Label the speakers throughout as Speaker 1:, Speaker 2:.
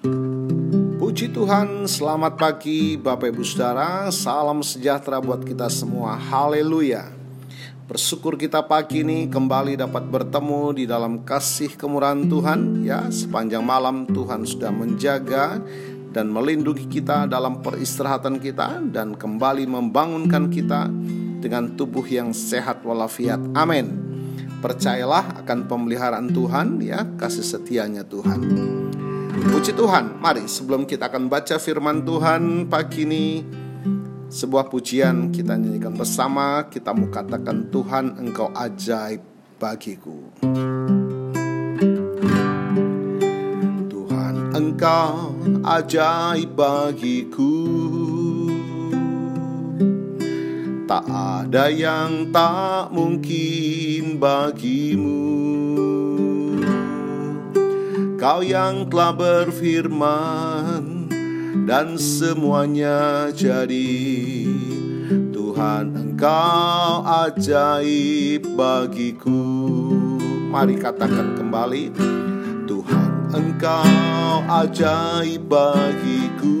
Speaker 1: Puji Tuhan, selamat pagi Bapak Ibu Saudara, salam sejahtera buat kita semua. Haleluya. Bersyukur kita pagi ini kembali dapat bertemu di dalam kasih kemurahan Tuhan ya. Sepanjang malam Tuhan sudah menjaga dan melindungi kita dalam peristirahatan kita dan kembali membangunkan kita dengan tubuh yang sehat walafiat. Amin. Percayalah akan pemeliharaan Tuhan ya, kasih setianya Tuhan. Puji Tuhan, mari sebelum kita akan baca firman Tuhan pagi ini sebuah pujian kita nyanyikan bersama, kita mau katakan Tuhan engkau ajaib bagiku. Tuhan engkau ajaib bagiku. Tak ada yang tak mungkin bagimu Kau yang telah berfirman Dan semuanya jadi. Tuhan engkau ajaib bagiku. Mari katakan kembali Tuhan engkau ajaib bagiku.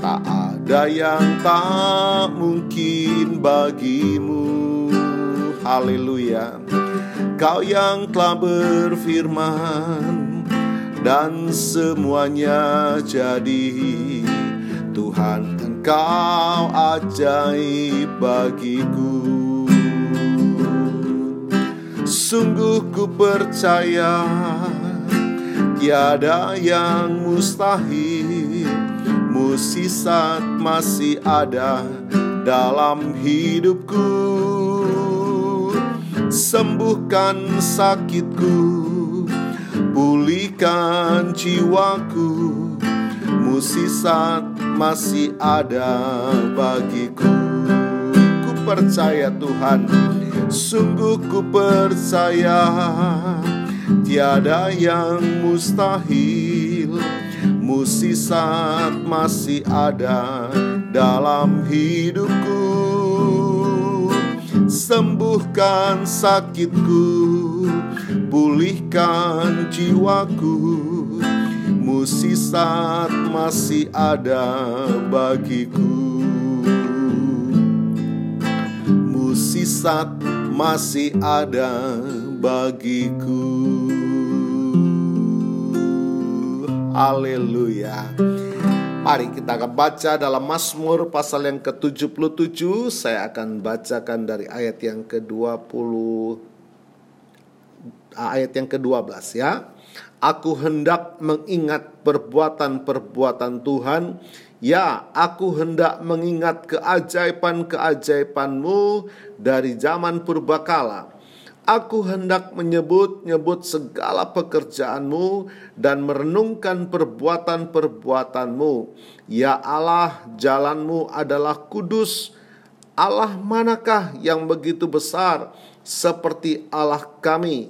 Speaker 1: Ada yang tak mungkin bagimu. Haleluya Kau yang telah berfirman Dan semuanya jadi. Tuhan engkau ajaib bagiku. Sungguh ku percaya Tiada yang mustahil. Musisat masih ada dalam hidupku Sembuhkan sakitku Pulihkan jiwaku. Musisat masih ada bagiku. Ku percaya Tuhan Sungguh ku percaya. Tiada yang mustahil Musisat masih ada dalam hidupku Sembuhkan sakitku Pulihkan jiwaku. Musisat masih ada bagiku. Musisat masih ada bagiku. Haleluya. Mari kita akan baca dalam Mazmur pasal yang ke-77. Saya akan bacakan dari ayat yang ke-20 ayat yang ke-12 ya. Aku hendak mengingat perbuatan-perbuatan Tuhan Ya, aku hendak mengingat keajaiban-keajaibanmu dari zaman purbakala. Aku hendak menyebut-nyebut segala pekerjaanmu dan merenungkan perbuatan-perbuatanmu. Ya Allah, jalanmu adalah kudus. Allah manakah yang begitu besar seperti Allah kami?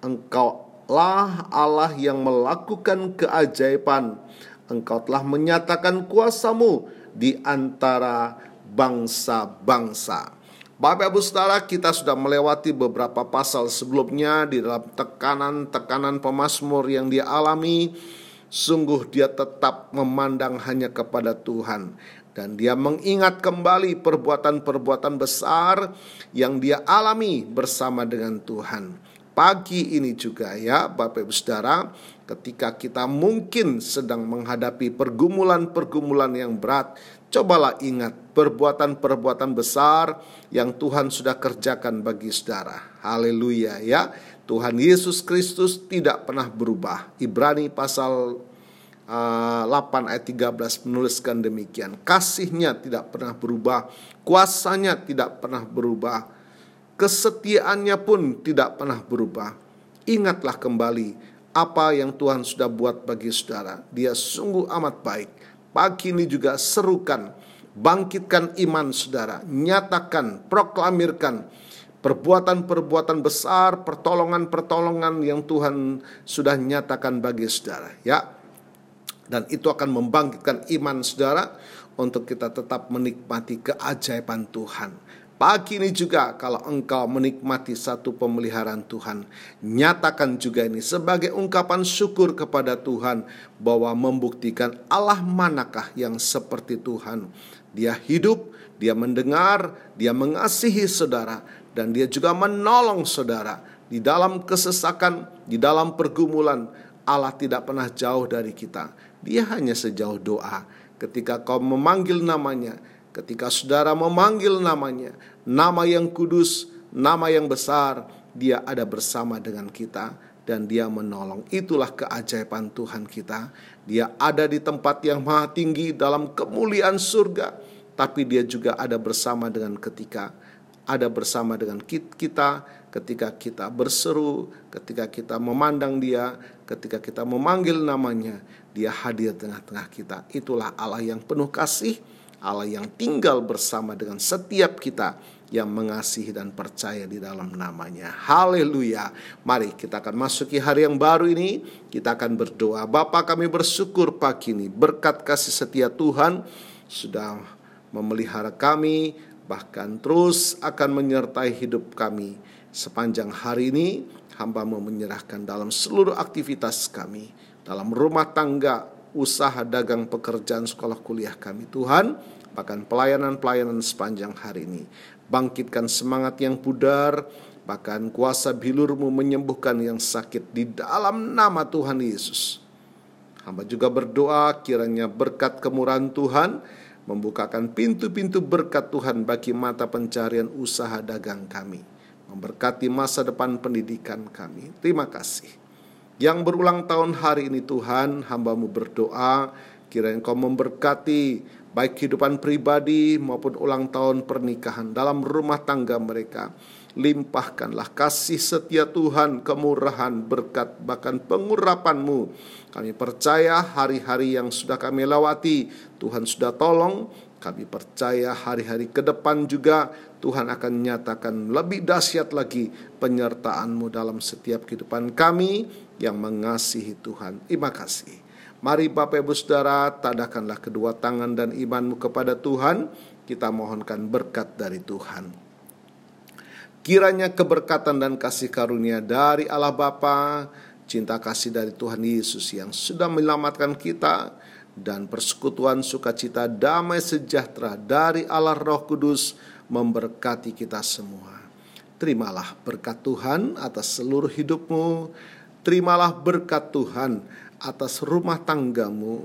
Speaker 1: Engkaulah Allah yang melakukan keajaiban. Engkau telah menyatakan kuasamu di antara bangsa-bangsa. Bapak Ibu Saudara, kita sudah melewati beberapa pasal sebelumnya di dalam tekanan-tekanan pemazmur yang dia alami. Sungguh dia tetap memandang hanya kepada Tuhan dan dia mengingat kembali perbuatan-perbuatan besar yang dia alami bersama dengan Tuhan. Pagi ini juga ya Bapak Ibu Saudara, ketika kita mungkin sedang menghadapi pergumulan-pergumulan yang berat, Cobalah ingat perbuatan-perbuatan besar yang Tuhan sudah kerjakan bagi saudara. Haleluya ya. Tuhan Yesus Kristus tidak pernah berubah. Ibrani pasal uh, 8 ayat 13 menuliskan demikian. Kasihnya tidak pernah berubah, kuasanya tidak pernah berubah, kesetiaannya pun tidak pernah berubah. Ingatlah kembali apa yang Tuhan sudah buat bagi saudara. Dia sungguh amat baik Pagi ini juga serukan, bangkitkan iman saudara, nyatakan, proklamirkan perbuatan-perbuatan besar, pertolongan-pertolongan yang Tuhan sudah nyatakan bagi saudara, ya. Dan itu akan membangkitkan iman saudara untuk kita tetap menikmati keajaiban Tuhan. Pagi ini juga kalau engkau menikmati satu pemeliharaan Tuhan, nyatakan juga ini sebagai ungkapan syukur kepada Tuhan bahwa membuktikan Allah manakah yang seperti Tuhan. Dia hidup, dia mendengar, dia mengasihi saudara dan dia juga menolong saudara di dalam kesesakan, di dalam pergumulan. Allah tidak pernah jauh dari kita. Dia hanya sejauh doa. Ketika kau memanggil namanya, Ketika saudara memanggil namanya, nama yang kudus, nama yang besar, dia ada bersama dengan kita dan dia menolong. Itulah keajaiban Tuhan kita. Dia ada di tempat yang maha tinggi dalam kemuliaan surga, tapi dia juga ada bersama dengan ketika ada bersama dengan kita ketika kita berseru, ketika kita memandang dia, ketika kita memanggil namanya, dia hadir tengah-tengah kita. Itulah Allah yang penuh kasih Allah yang tinggal bersama dengan setiap kita yang mengasihi dan percaya di dalam namanya. Haleluya. Mari kita akan masuki hari yang baru ini. Kita akan berdoa. Bapa kami bersyukur pagi ini. Berkat kasih setia Tuhan sudah memelihara kami. Bahkan terus akan menyertai hidup kami. Sepanjang hari ini hambamu menyerahkan dalam seluruh aktivitas kami. Dalam rumah tangga, usaha dagang pekerjaan sekolah kuliah kami Tuhan bahkan pelayanan-pelayanan sepanjang hari ini. Bangkitkan semangat yang pudar bahkan kuasa bilurmu menyembuhkan yang sakit di dalam nama Tuhan Yesus. Hamba juga berdoa kiranya berkat kemurahan Tuhan membukakan pintu-pintu berkat Tuhan bagi mata pencarian usaha dagang kami. Memberkati masa depan pendidikan kami. Terima kasih. Yang berulang tahun hari ini Tuhan hambamu berdoa kiranya engkau memberkati baik kehidupan pribadi maupun ulang tahun pernikahan dalam rumah tangga mereka limpahkanlah kasih setia Tuhan, kemurahan, berkat, bahkan pengurapanmu. Kami percaya hari-hari yang sudah kami lewati, Tuhan sudah tolong. Kami percaya hari-hari ke depan juga Tuhan akan nyatakan lebih dahsyat lagi penyertaanmu dalam setiap kehidupan kami yang mengasihi Tuhan. Terima kasih. Mari Bapak Ibu Saudara, tadakanlah kedua tangan dan imanmu kepada Tuhan. Kita mohonkan berkat dari Tuhan. Kiranya keberkatan dan kasih karunia dari Allah Bapa, cinta kasih dari Tuhan Yesus yang sudah menyelamatkan kita, dan persekutuan sukacita damai sejahtera dari Allah Roh Kudus memberkati kita semua. Terimalah berkat Tuhan atas seluruh hidupmu, Terimalah berkat Tuhan atas rumah tanggamu.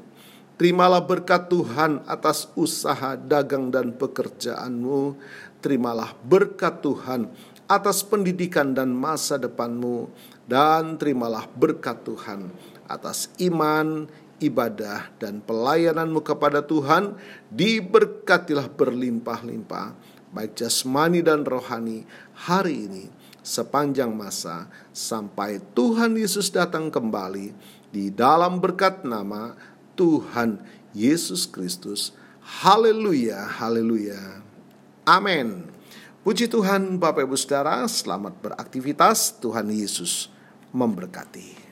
Speaker 1: Terimalah berkat Tuhan atas usaha dagang dan pekerjaanmu. Terimalah berkat Tuhan atas pendidikan dan masa depanmu. Dan terimalah berkat Tuhan atas iman, ibadah, dan pelayananmu kepada Tuhan. Diberkatilah berlimpah-limpah, baik jasmani dan rohani hari ini sepanjang masa sampai Tuhan Yesus datang kembali di dalam berkat nama Tuhan Yesus Kristus. Haleluya, haleluya. Amin. Puji Tuhan Bapak Ibu Saudara, selamat beraktivitas. Tuhan Yesus memberkati.